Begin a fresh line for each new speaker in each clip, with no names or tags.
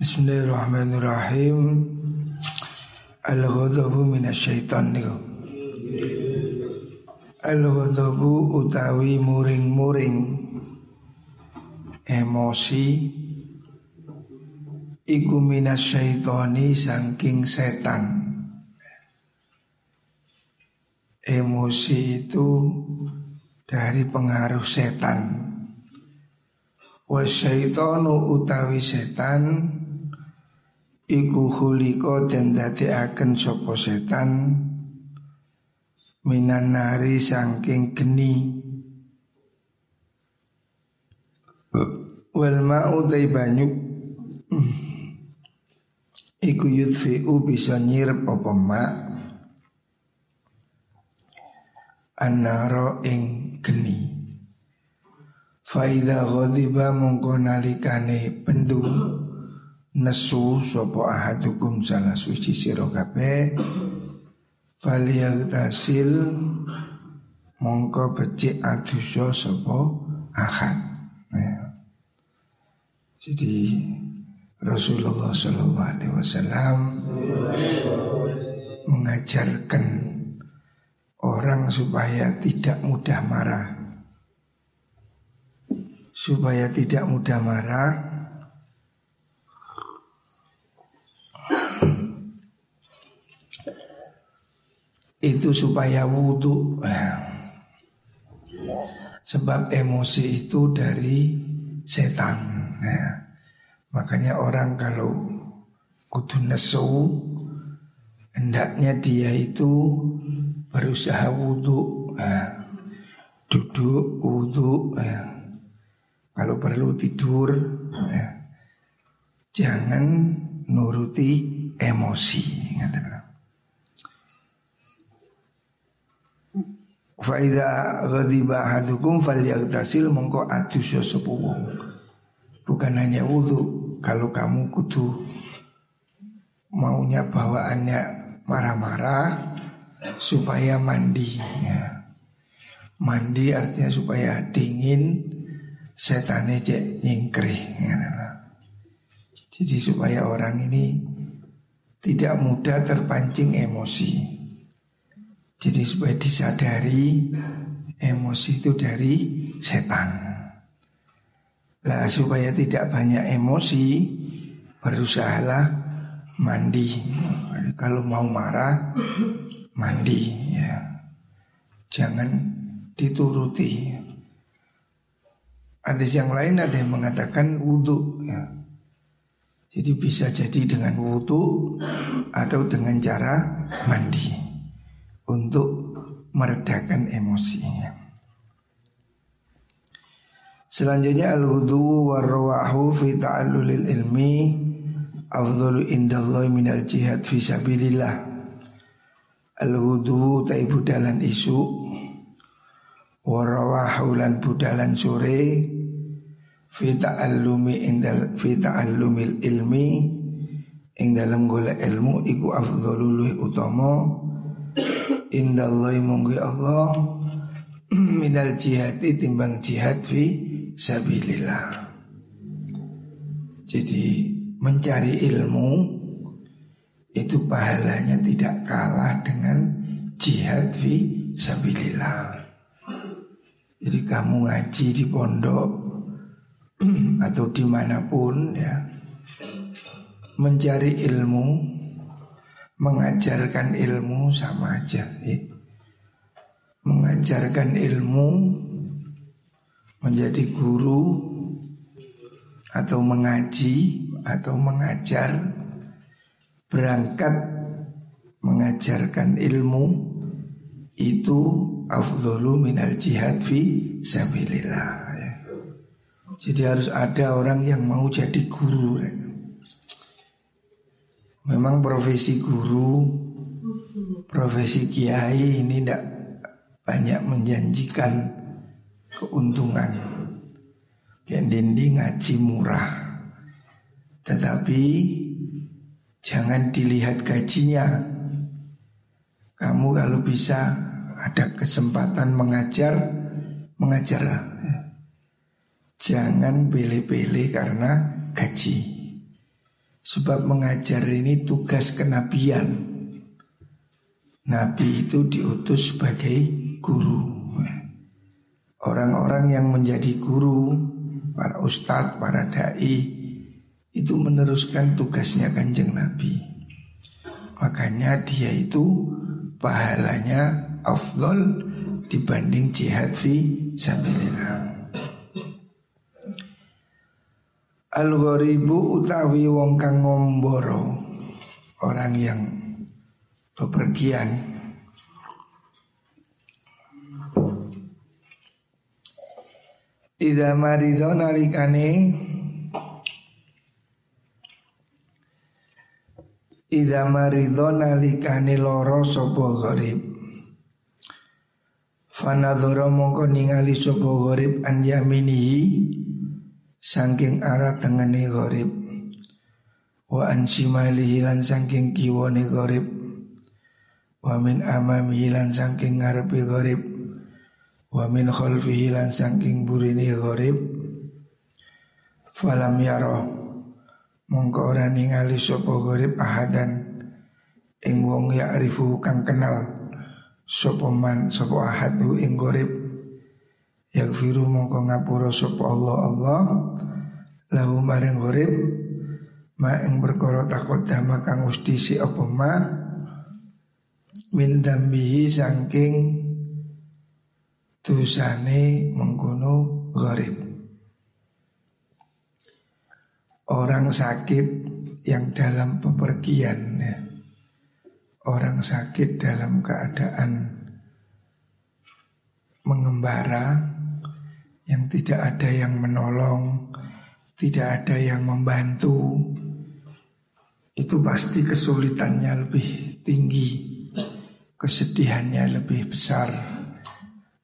Bismillahirrahmanirrahim. Al-ghadabu minasyaitan Al-ghadabu utawi muring-muring. Emosi. Iku minasyaitani saking setan. Emosi itu dari pengaruh setan. Wasyaitonu utawi setan Iku huliko dan akan sopo setan Minan nari sangking geni. Wal ma'u banyu. Iku yudfi'u bisa nyirep apa ma' Annaro ing geni. Faida ghadiba mongko nalikane pendu nesu sapa ahadukum salah suci sira kabeh tasil mongko becik adusa sapa ahad. Ya. Jadi Rasulullah Shallallahu Alaihi Wasallam mengajarkan orang supaya tidak mudah marah supaya tidak mudah marah itu supaya wudhu sebab emosi itu dari setan ya. makanya orang kalau kudu nesu hendaknya dia itu berusaha wudhu ya. duduk wudhu ya kalau perlu tidur ya, Jangan nuruti emosi Faida ghadiba ahadukum falyagtasil mongko adus ya Bukan hanya wudhu Kalau kamu kudu maunya bawaannya marah-marah supaya mandi ya. Mandi artinya supaya dingin setane cek nyingkri Jadi supaya orang ini tidak mudah terpancing emosi Jadi supaya disadari emosi itu dari setan. Lah supaya tidak banyak emosi Berusahalah mandi. Kalau mau marah mandi ya. Jangan dituruti. Hadis yang lain ada yang mengatakan wudhu ya. Jadi bisa jadi dengan wudhu atau dengan cara mandi untuk meredakan emosinya. Selanjutnya al-wudu warwahu fi ta'allulil ilmi afdalu indallahi minal jihad fi sabilillah. Al-wudu taibu dalan isu warawahulan budalan sore fi ta'allumi indal fi ta'allumil ilmi ing dalam golek ilmu iku luwih utama indallahi munggu Allah minal jihadi timbang jihad fi sabilillah. Jadi mencari ilmu itu pahalanya tidak kalah dengan jihad fi sabilillah. Jadi kamu ngaji di pondok atau di mana pun ya mencari ilmu, mengajarkan ilmu sama aja. Ya. Mengajarkan ilmu menjadi guru atau mengaji atau mengajar berangkat mengajarkan ilmu itu afdholu minal jihad fi sabilillah ya. Jadi harus ada orang yang mau jadi guru ya. Memang profesi guru Profesi kiai ini tidak banyak menjanjikan keuntungan Kendindi ngaji murah Tetapi jangan dilihat gajinya Kamu kalau bisa ada kesempatan mengajar, mengajarlah. Jangan pilih-pilih karena gaji. Sebab mengajar ini tugas kenabian. Nabi itu diutus sebagai guru. Orang-orang yang menjadi guru Para ustadz, para da'i Itu meneruskan tugasnya kanjeng Nabi. Makanya dia itu pahalanya afdol dibanding jihad fi sabilillah. Al-gharibu utawi wong kang ngomboro Orang yang bepergian. Ida marido nalikane Ida marido nalikane loro sopo gharib. Fanadhara mongko ningali sopo gharib an yaminihi Sangking arah tengene gharib Wa an shimalihi lan sangking kiwane gharib Wa min amamihi lan sangking ngarepe gharib Wa min khalfihi lan sangking burini gharib Falam yaro Mongko ora ningali sapa gharib ahadan. Ing wong ya arifu kang kenal sapa man sapa ahad ing gharib Yakfiru mongko ngapura sapa Allah Allah. Lahu maring gharib ma ing perkara takut dama kang usti si apa ma. Min dambihi saking dosane mengkono gharib. Orang sakit yang dalam pepergian. Ya. Orang sakit dalam keadaan mengembara yang tidak ada yang menolong, tidak ada yang membantu. Itu pasti kesulitannya lebih tinggi, kesedihannya lebih besar.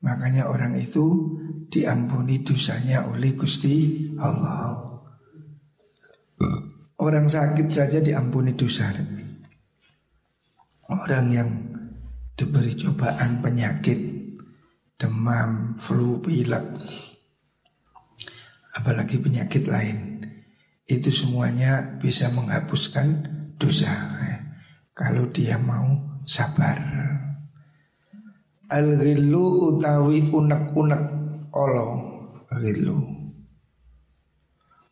Makanya orang itu diampuni dosanya oleh Gusti Allah. Orang sakit saja diampuni dosa. Orang yang diberi cobaan penyakit, demam, flu, pilek, apalagi penyakit lain, itu semuanya bisa menghapuskan dosa. Kalau dia mau sabar. Al-ghillu utawi unek-unek Allah Ghillu.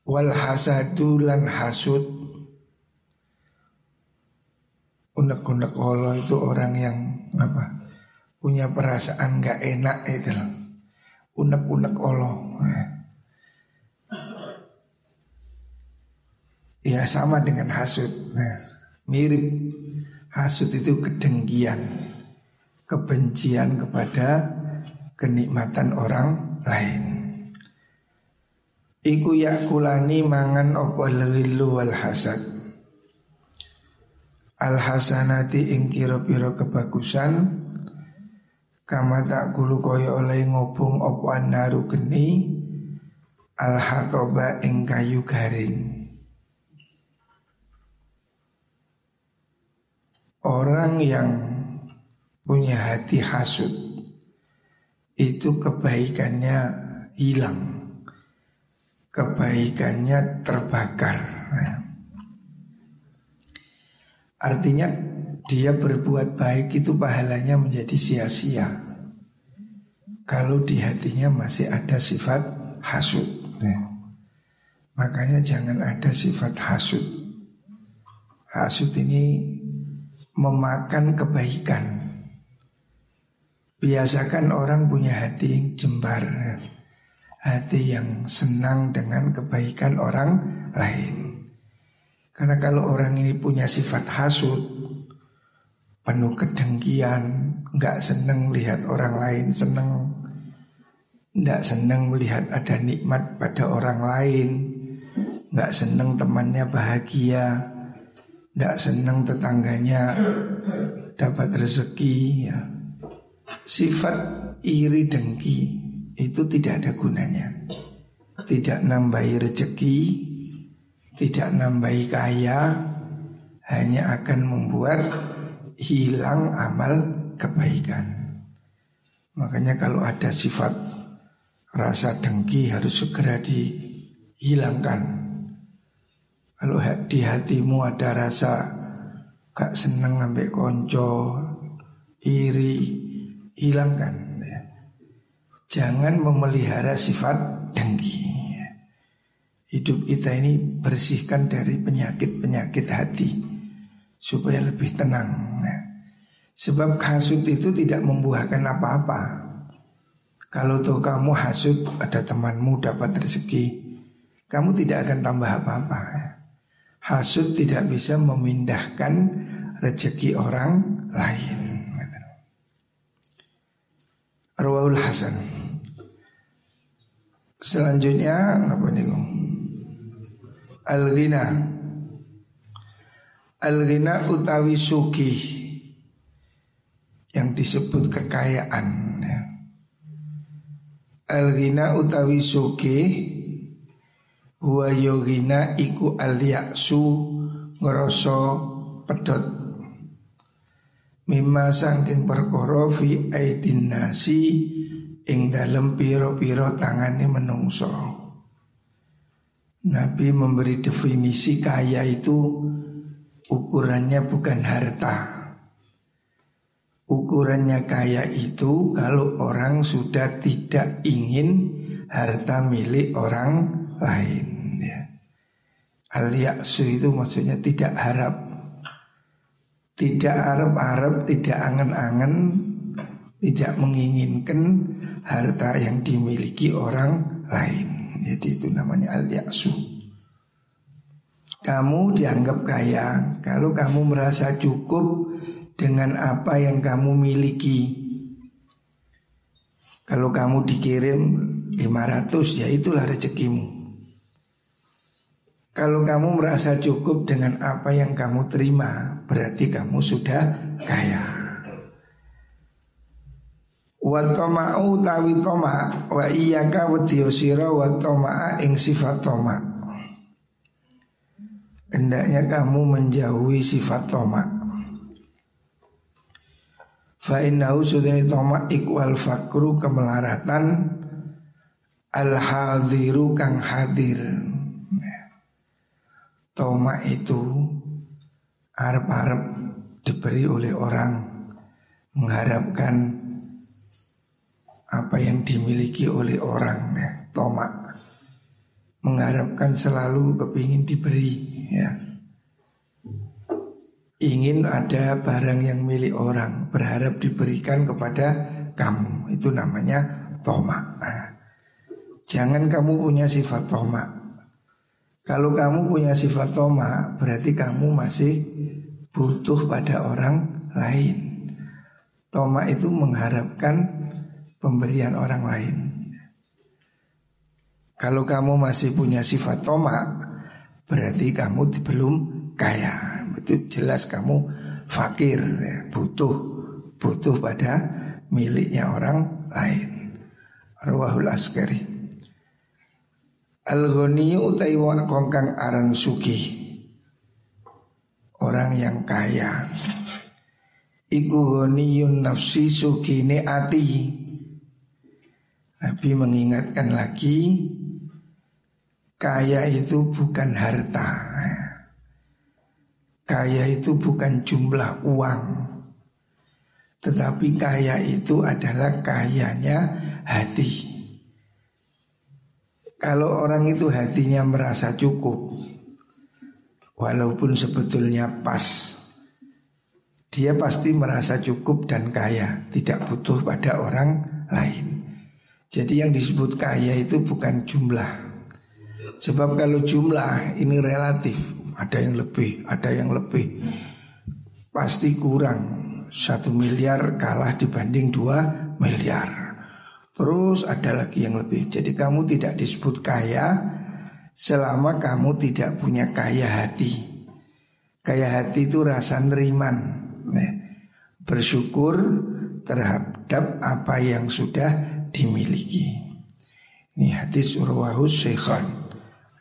Wal hasadu lan hasud. Unek-unek Allah itu orang yang apa punya perasaan gak enak itu unek-unek Allah ya sama dengan hasud. Nah, mirip. Hasud itu kedengkian kebencian kepada kenikmatan orang lain. Iku yakulani mangan opo lelilu wal hasad. Al hasanati ing kira-kira kebagusan Kama tak kulu koyo oleh ngobong opo anaru geni Al hatoba ing kayu garing Orang yang punya hati hasud Itu kebaikannya hilang kebaikannya terbakar. Artinya dia berbuat baik itu pahalanya menjadi sia-sia. Kalau di hatinya masih ada sifat hasud. Makanya jangan ada sifat hasud. Hasud ini memakan kebaikan. Biasakan orang punya hati yang jembar hati yang senang dengan kebaikan orang lain. Karena kalau orang ini punya sifat hasut, penuh kedengkian, nggak senang lihat orang lain senang, nggak senang melihat ada nikmat pada orang lain, nggak senang temannya bahagia, nggak senang tetangganya dapat rezeki, ya. Sifat iri dengki itu tidak ada gunanya. Tidak nambahi rezeki, tidak nambahi kaya, hanya akan membuat hilang amal kebaikan. Makanya kalau ada sifat rasa dengki harus segera dihilangkan. Kalau di hatimu ada rasa gak seneng ambek konco, iri, hilangkan. Ya. Jangan memelihara sifat dengki. Ya. Hidup kita ini bersihkan dari penyakit-penyakit hati supaya lebih tenang. Ya. Sebab hasut itu tidak membuahkan apa-apa. Kalau tuh kamu hasut ada temanmu dapat rezeki, kamu tidak akan tambah apa-apa. Ya. Hasud tidak bisa memindahkan rezeki orang lain. Rawahul Hasan. Selanjutnya apa nih? Al-ghina. Al-ghina utawi suki yang disebut kekayaan. Ya. Al-ghina utawi suki Wa yogina iku alyaksu ngerasa pedot Mima sangking perkara fi aidin nasi ing dalem piro-piro tangane menungso. Nabi memberi definisi kaya itu ukurannya bukan harta. Ukurannya kaya itu kalau orang sudah tidak ingin harta milik orang lain. Al yaksu itu maksudnya tidak harap. Tidak harap-harap, tidak angan-angan Tidak menginginkan harta yang dimiliki orang lain. Jadi itu namanya al yaksu Kamu dianggap kaya. Kalau kamu merasa cukup dengan apa yang kamu miliki. Kalau kamu dikirim 500 ya itulah rezekimu kalau kamu merasa cukup dengan apa yang kamu terima, berarti kamu sudah kaya. Wa tama'u tawi toma wa iyyaka wa tiyusira wa ing sifat toma. Hendaknya kamu menjauhi sifat toma. Fa innahu sudani toma ikwal fakru kemelaratan al hadiru kang hadir. Toma itu Arab-Arab diberi oleh orang Mengharapkan Apa yang dimiliki oleh orang ya, Toma Mengharapkan selalu kepingin diberi ya. Ingin ada barang yang milik orang Berharap diberikan kepada kamu. Itu namanya toma nah, Jangan kamu punya sifat toma kalau kamu punya sifat toma, berarti kamu masih butuh pada orang lain. Toma itu mengharapkan pemberian orang lain. Kalau kamu masih punya sifat toma, berarti kamu belum kaya. Itu jelas kamu fakir, ya. butuh, butuh pada miliknya orang lain. Rawahul Askari. Al-ghani utai wong kongkang aran suki Orang yang kaya. Iku ghaniyun nafsi sukine ati. Nabi mengingatkan lagi Kaya itu bukan harta. Kaya itu bukan jumlah uang. Tetapi kaya itu adalah kayanya hati kalau orang itu hatinya merasa cukup Walaupun sebetulnya pas Dia pasti merasa cukup dan kaya Tidak butuh pada orang lain. Jadi yang disebut kaya itu bukan jumlah. Sebab kalau jumlah ini relatif Ada yang lebih, ada yang lebih. Pasti kurang. Satu miliar kalah dibanding dua miliar Terus ada lagi yang lebih. Jadi kamu tidak disebut kaya selama kamu tidak punya kaya hati. Kaya hati itu rasa neriman, nah, bersyukur terhadap apa yang sudah dimiliki. Ini hadis Urwahus Syekhan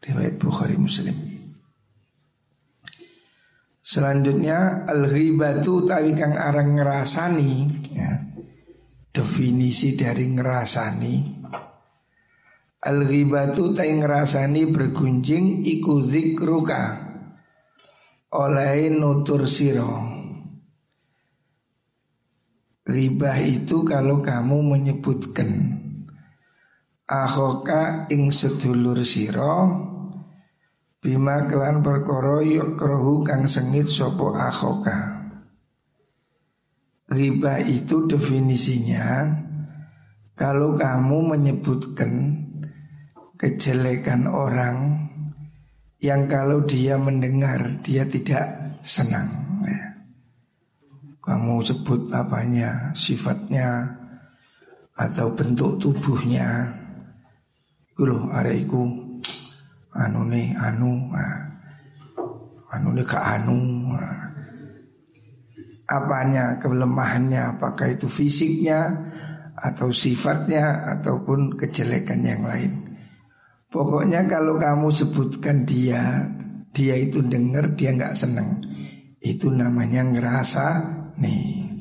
riwayat Bukhari Muslim. Selanjutnya al-ghibatu tawi kang arang ngerasani ya. Definisi dari ngerasani. Al-ghibatu tai ngerasani bergunjing iku zikruka. Oleh nutur siro. Ribah itu kalau kamu menyebutkan Ahoka ing sedulur siro Bima kelan perkoro yuk krohu kang sengit sopo ahoka Riba itu definisinya Kalau kamu menyebutkan kejelekan orang Yang kalau dia mendengar dia tidak senang kamu sebut apanya, sifatnya atau bentuk tubuhnya. Iku loh, iku anu nih, anu, nah. anu nih ke anu. Apanya, kelemahannya, apakah itu fisiknya atau sifatnya ataupun kejelekan yang lain. Pokoknya kalau kamu sebutkan dia, dia itu dengar dia nggak seneng. Itu namanya ngerasa nih.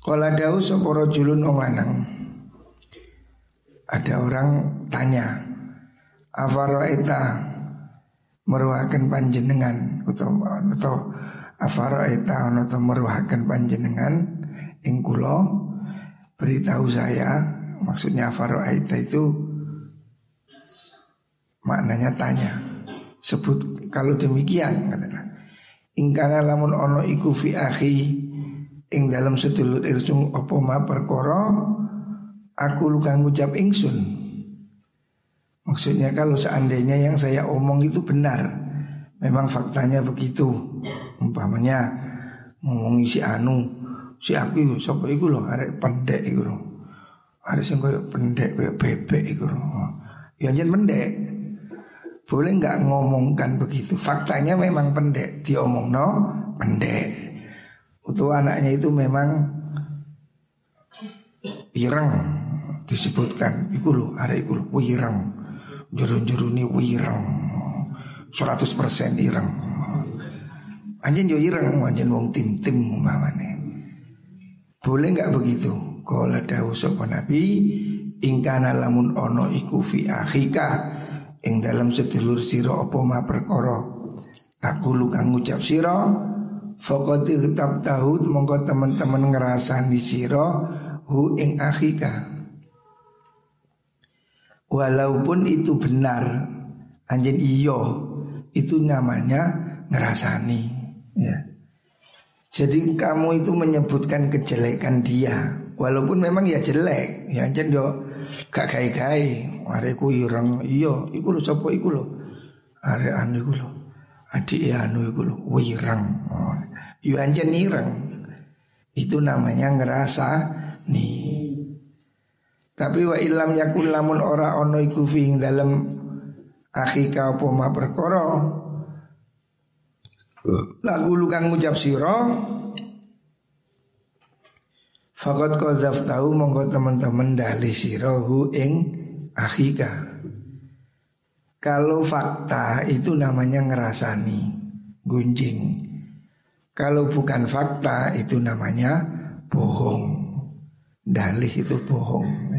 Kala dawu sapa julun lanang. Ada orang tanya, "Afaroita meruakan panjenengan atau atau afaroita atau meruakan panjenengan ing kula beritahu saya maksudnya afaroita itu maknanya tanya sebut kalau demikian katakan ingkana lamun ono iku fi akhi ing dalam sedulur irjung opo ma perkara aku luka ngucap ingsun. Maksudnya kalau seandainya yang saya omong itu benar, memang faktanya begitu. Umpamanya ngomong si anu, si aku itu sapa iku lho arek pendek iku lho. Arek sing koyo pendek koyo bebek iku lho. Ya jen pendek. Boleh nggak ngomongkan begitu? Faktanya memang pendek, diomong no pendek. Untuk anaknya itu memang ireng disebutkan iku lho arek iku lho wireng juru-juru ni wireng 100% ireng anjen yo ireng anjen wong tim-tim umpamane. Boleh nggak begitu? Kala dawu sapa nabi ingkana lamun ono iku fi akhika ing dalam sedulur sira apa ma perkara? Aku lu kang ngucap sira Fakoti kitab tahud mongko teman-teman di siro hu ing akhika. Walaupun itu benar anjen iyo itu namanya ngerasani ya. Jadi kamu itu menyebutkan kejelekan dia. Walaupun memang ya jelek. Ya anjen do gak kai-kai Are ku ireng. Iyo Iku lo sopo iku lo Are anu iku lo Adik ya anu iku lo Wireng. Oh. Yu anjen nireng Itu namanya ngerasa nih Tapi wa ilam yakun lamun ora ono iku fiing dalam Akhika apa ma perkara Lagu lu kang ngucap siro Fakot kodaf tahu mongko teman-teman dali hu ing akhika Kalau fakta itu namanya ngerasani Gunjing kalau bukan fakta itu namanya bohong. Dalih itu bohong.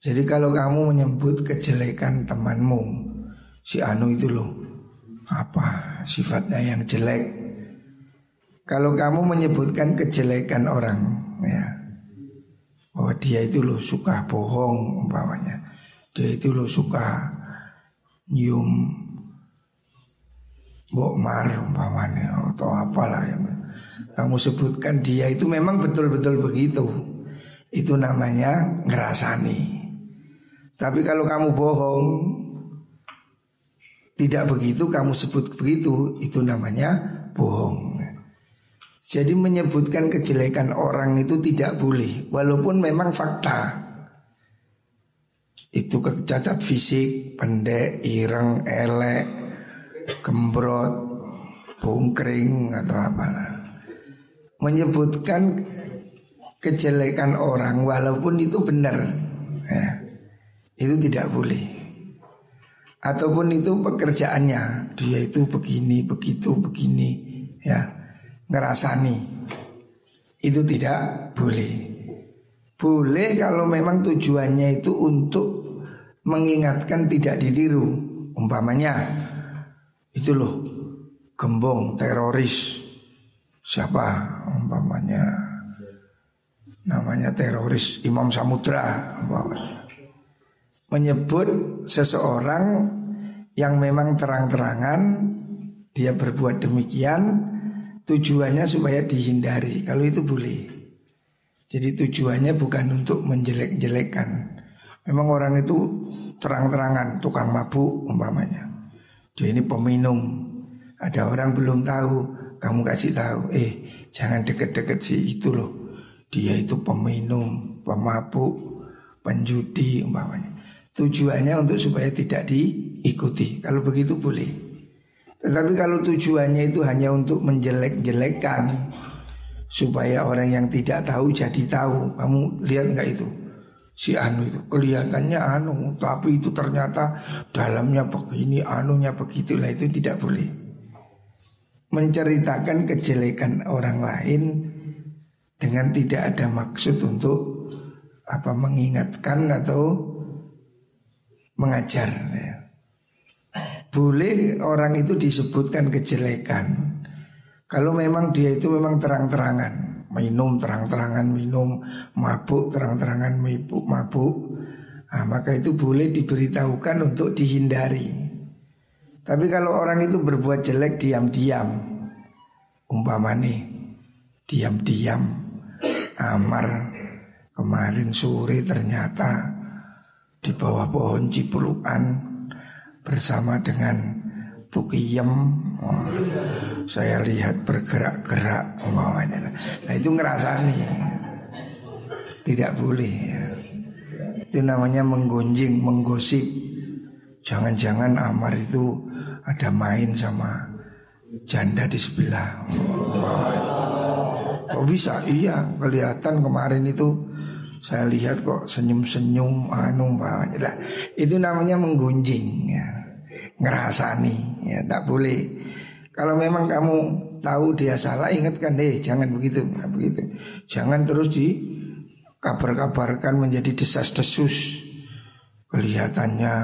Jadi kalau kamu menyebut kejelekan temanmu, si Anu itu loh, apa sifatnya yang jelek. Kalau kamu menyebutkan kejelekan orang, ya, bahwa dia itu loh suka bohong umpamanya, dia itu loh suka nyium Bokmar umpamanya atau apalah yang kamu sebutkan dia itu memang betul-betul begitu. Itu namanya ngerasani. Tapi kalau kamu bohong tidak begitu kamu sebut begitu itu namanya bohong. Jadi menyebutkan kejelekan orang itu tidak boleh walaupun memang fakta. Itu kecacat fisik, pendek, ireng, elek, gembrot, bungkring atau apalah. Menyebutkan kejelekan orang walaupun itu benar. Ya, itu tidak boleh. Ataupun itu pekerjaannya, dia itu begini, begitu, begini, ya, ngerasani. Itu tidak boleh. Boleh kalau memang tujuannya itu untuk mengingatkan tidak ditiru. Umpamanya itu loh gembong teroris siapa umpamanya namanya teroris Imam Samudra umpamanya menyebut seseorang yang memang terang-terangan dia berbuat demikian tujuannya supaya dihindari. Kalau itu boleh. Jadi tujuannya bukan untuk menjelek-jelekan memang orang itu terang-terangan tukang mabuk umpamanya. Dia ini peminum. Ada orang belum tahu kamu kasih tahu eh jangan deket-deket si itu loh. Dia itu peminum pemabuk penjudi umpamanya Tujuannya untuk supaya tidak diikuti. Kalau begitu boleh. Tetapi kalau tujuannya itu hanya untuk menjelek-jelekkan Supaya orang yang tidak tahu jadi tahu. Kamu lihat nggak itu? Si Anu itu kelihatannya Anu Tapi itu ternyata dalamnya begini Anunya begitulah itu tidak boleh. Menceritakan kejelekan orang lain Dengan tidak ada maksud untuk apa mengingatkan atau mengajar ya. Boleh orang itu disebutkan kejelekan. Kalau memang dia itu memang terang-terangan Minum terang-terangan minum Mabuk terang-terangan mabuk mabuk nah, Maka itu boleh diberitahukan untuk dihindari. Tapi kalau orang itu berbuat jelek diam-diam. Umpama nih Diam-diam Amar. Kemarin sore ternyata di bawah pohon cipulukan bersama dengan tukiyem. Oh, saya lihat bergerak-gerak umpamanya. Nah itu ngerasani. Tidak boleh ya. itu namanya menggonjing menggosip. Jangan-jangan Amar itu ada main sama janda di sebelah. Oh, oh bisa? Iya kelihatan kemarin itu saya lihat kok senyum-senyum anu bawahnya lah. Itu namanya menggunjing ya. Ngerasani ya tak boleh. Kalau memang kamu tahu dia salah ingatkan deh jangan begitu ya, begitu. Jangan terus di kabar-kabarkan menjadi desas-desus. Kelihatannya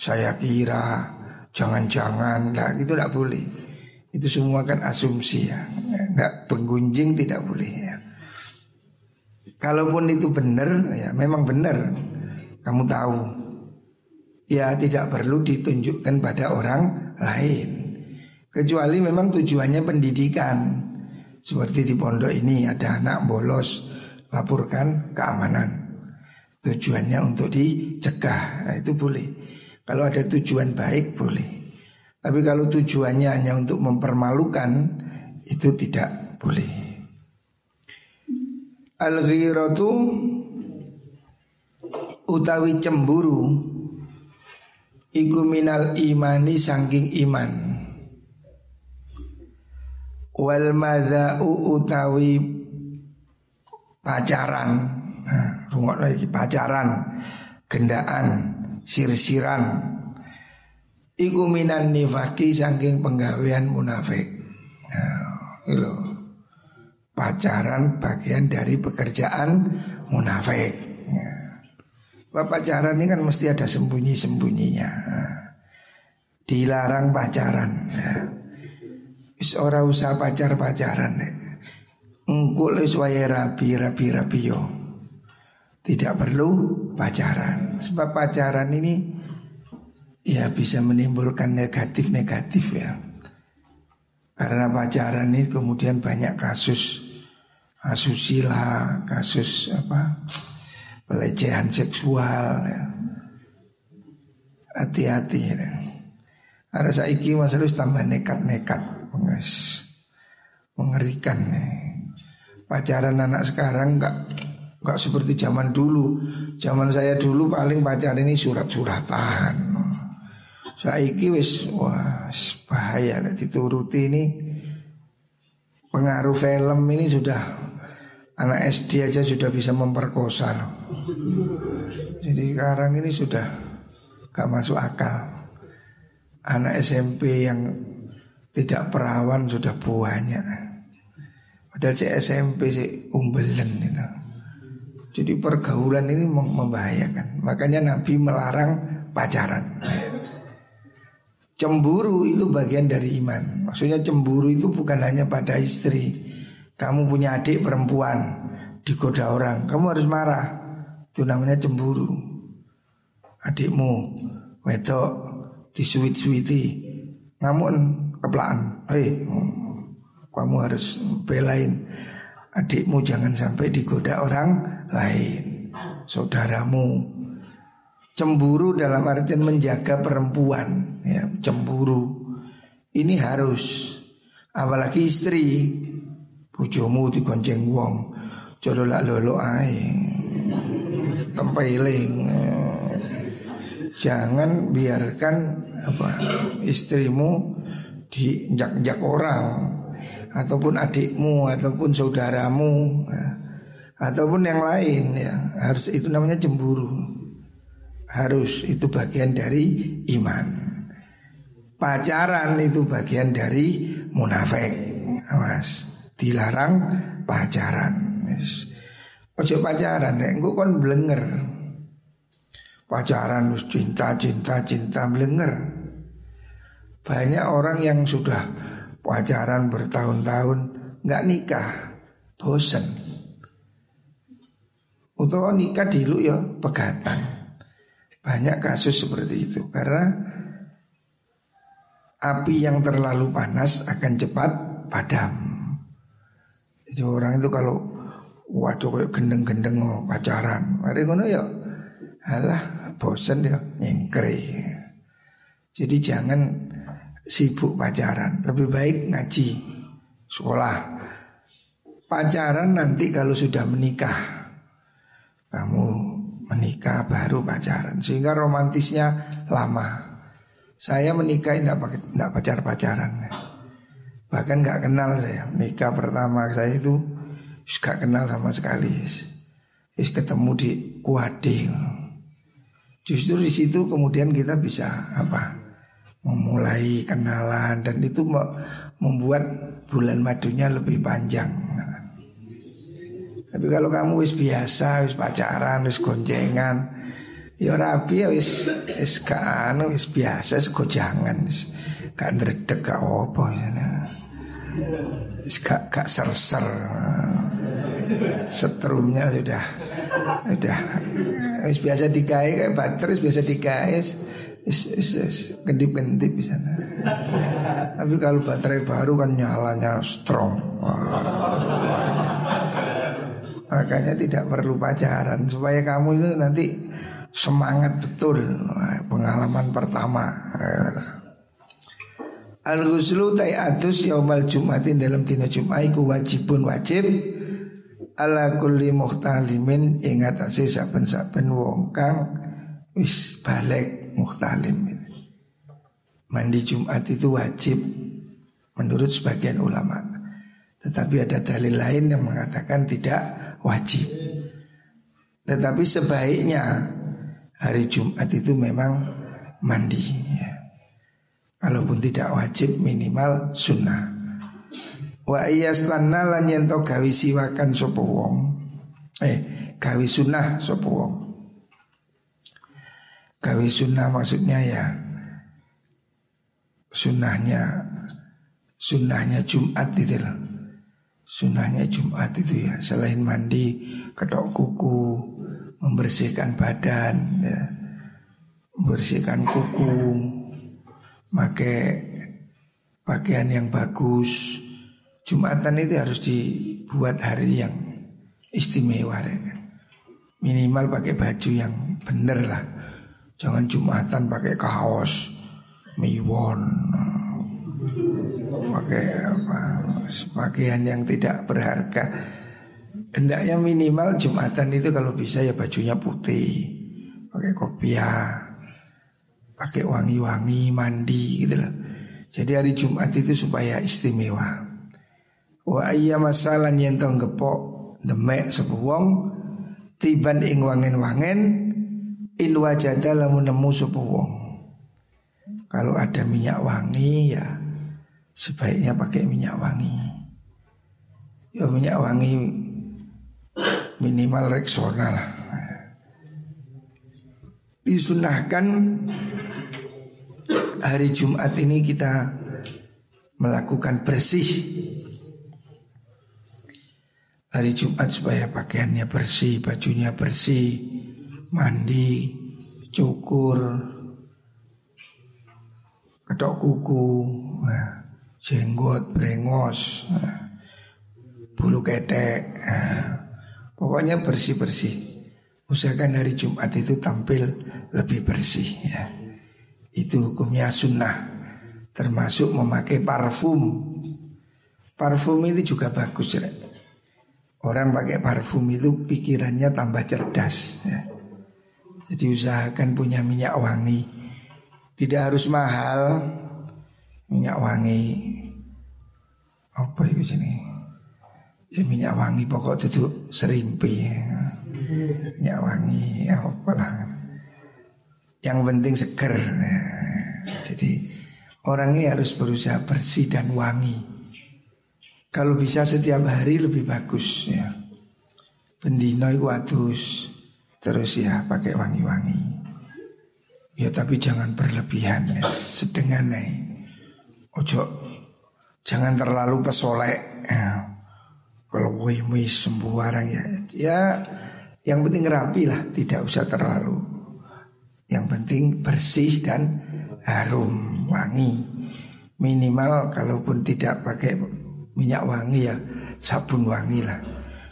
saya kira jangan-jangan lah itu tidak boleh. Itu semua kan asumsi ya. Enggak penggunjing tidak boleh ya. Kalaupun itu benar, ya memang benar. Kamu tahu. Ya tidak perlu ditunjukkan pada orang lain. Kecuali memang tujuannya pendidikan. Seperti di pondok ini ada anak bolos, laporkan keamanan. Tujuannya untuk dicegah, nah, itu boleh. Kalau ada tujuan baik boleh. Tapi kalau tujuannya hanya untuk mempermalukan, itu tidak boleh. Al-ghiratu utawi cemburu iku minal imani sangking iman. Wal madza'u utawi pacaran. Nah, lagi pacaran, gendaan, sir-siran. Iku minan nifaki sangking penggawean munafik. Nah, Pacaran bagian dari pekerjaan munafik. Ya. pacaran ini kan mesti ada sembunyi-sembunyinya. Dilarang pacaran. Ya. Ora usah pacar-pacaran. Engkul waya rabi rabi rabi yo. Tidak perlu pacaran. Sebab pacaran ini ya bisa menimbulkan negatif-negatif ya. Karena pacaran ini kemudian banyak kasus asusila, kasus apa pelecehan seksual ya. Hati-hati ya. Ada saiki mas harus tambah nekat-nekat menges mengerikan nih. Pacaran anak sekarang enggak enggak seperti zaman dulu. Zaman saya dulu paling pacaran ini surat-suratan. Saiki wis wah bahaya dituruti ini pengaruh film ini sudah Anak SD aja sudah bisa memperkosa loh. Jadi sekarang ini sudah gak masuk akal. Anak SMP yang tidak perawan sudah banyak. Padahal si SMP si umbelen gitu. Jadi pergaulan ini membahayakan. Makanya Nabi melarang pacaran. Cemburu itu bagian dari iman. Maksudnya cemburu itu bukan hanya pada istri. Kamu punya adik perempuan digoda orang, kamu harus marah. Itu namanya cemburu. Adikmu wedok disuit-suiti, namun kepelaan. Hei, kamu harus belain adikmu jangan sampai digoda orang lain. Saudaramu Cemburu dalam artian menjaga perempuan ya, Cemburu Ini harus Apalagi istri Bujumu digonceng wong Jodoh lak lolo ae. Tempeling. Jangan biarkan apa istrimu diinjak-injak orang ataupun adikmu ataupun saudaramu ataupun yang lain ya. Harus itu namanya cemburu. Harus itu bagian dari iman. Pacaran itu bagian dari munafik. Awas, dilarang pacaran. Ojo pacaran, nek engko kon blenger. Pacaran harus cinta, cinta, cinta blenger. Banyak orang yang sudah pacaran bertahun-tahun nggak nikah, bosen. Untuk nikah dulu ya pegatan. Banyak kasus seperti itu karena api yang terlalu panas akan cepat padam. Jadi orang itu kalau waduh kayak gendeng-gendeng mau pacaran, mari ngono ya, alah bosan ya nyengkre. Jadi jangan sibuk pacaran, lebih baik ngaji, sekolah. Pacaran nanti kalau sudah menikah, kamu menikah baru pacaran sehingga romantisnya lama. Saya menikah tidak tidak pacar pacaran, bahkan nggak kenal saya. Nikah pertama saya itu nggak kenal sama sekali. Is ketemu di Kuade. Justru di situ kemudian kita bisa apa? Memulai kenalan dan itu membuat bulan madunya lebih panjang. Tapi kalau kamu wis biasa, wis pacaran, wis goncengan, ya rapi ya wis wis anu wis biasa, wis gojangan, wis gak ndredeg gak apa ya. Gak gak ser-ser. Setrumnya sudah sudah biasa dikai kayak bater, wis biasa dikai wis gendip-gendip bisa. Tapi kalau baterai baru kan nyalanya strong. Makanya tidak perlu pacaran supaya kamu itu nanti semangat betul pengalaman pertama. Al ghuslu tayatus yaumal jumatin dalam tina jumat iku wajibun wajib ala kulli muhtalimin ingat atase saben-saben wong kang wis balik muhtalim Mandi Jumat itu wajib menurut sebagian ulama. Tetapi ada dalil lain yang mengatakan tidak wajib. Tetapi sebaiknya hari Jumat itu memang mandi. Ya. Kalaupun tidak wajib minimal sunnah. Wa iyaslanna lan yento gawi siwakan sapa wong. Eh, gawi sunnah sapa wong. Gawi sunnah maksudnya ya sunnahnya sunnahnya Jumat itu loh. Sunnahnya Jumat itu ya Selain mandi Kedok kuku Membersihkan badan ya. Membersihkan kuku Pakai Pakaian yang bagus. Jumatan itu harus dibuat hari yang Istimewa ya. Minimal pakai baju yang bener lah. Jangan Jumatan pakai kaos Miwon. Pakai apa? Pakaian yang tidak berharga. Hendaknya minimal Jumatan itu kalau bisa ya bajunya putih, pakai kopiah, pakai wangi-wangi, mandi gitu loh. Jadi hari Jumat itu supaya istimewa. Wa ayya masalan yen tong gepok demek sepuh wong tiban ing wangen-wangen in wajada lamun nemu sepuh wong. Kalau ada minyak wangi ya sebaiknya pakai minyak wangi. Ya minyak wangi minimal Rexona lah. Disunahkan hari Jumat ini kita melakukan bersih Hari Jumat supaya pakaiannya bersih, bajunya bersih, mandi, cukur, ketok kuku, nah, jenggot, brengos, nah, bulu ketek, nah, pokoknya bersih-bersih. Usahakan hari Jumat itu tampil lebih bersih ya. Itu hukumnya sunnah Termasuk memakai parfum Parfum itu juga bagus ya. Orang pakai parfum itu pikirannya tambah cerdas ya. Jadi usahakan punya minyak wangi Tidak harus mahal Minyak wangi Apa itu sini Ya minyak wangi pokok itu serimpi ya. Minyak wangi apa lah Yang penting seger ya. Jadi Orang ini harus berusaha bersih dan wangi. Kalau bisa setiap hari lebih bagus ya. Bendino itu. Terus ya pakai wangi-wangi. Ya tapi jangan berlebihan ya. Sedengan nih. Ojo jangan terlalu pesolek. Ya. Kalau wih-wih sembuh ya. Ya yang penting rapi lah, tidak usah terlalu. Yang penting bersih dan harum wangi. Minimal kalaupun tidak pakai minyak wangi ya sabun wangi lah.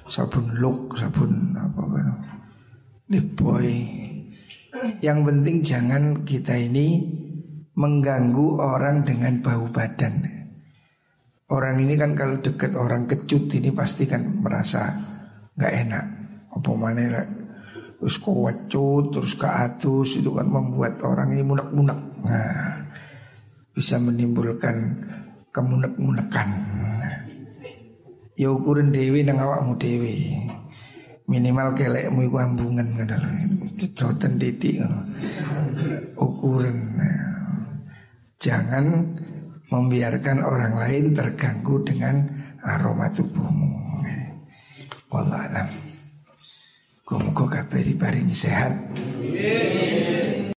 Sabun look sabun apa kan boy. Yang penting jangan kita ini mengganggu orang dengan bau badan. Orang ini kan kalau deket orang kecut ini pasti kan merasa nggak enak apa mana terus kewecut terus ke atus itu kan membuat orang ini munak-munak nah, bisa menimbulkan kemunek-munekan. Ya ukuran dewi nang awakmu dewi. Minimal kelekmu iku ambungan ngono cedoten titik ukuran jangan membiarkan orang lain terganggu dengan aroma tubuhmu. Wallah alam Muga-muga kabeh diparingi sehat.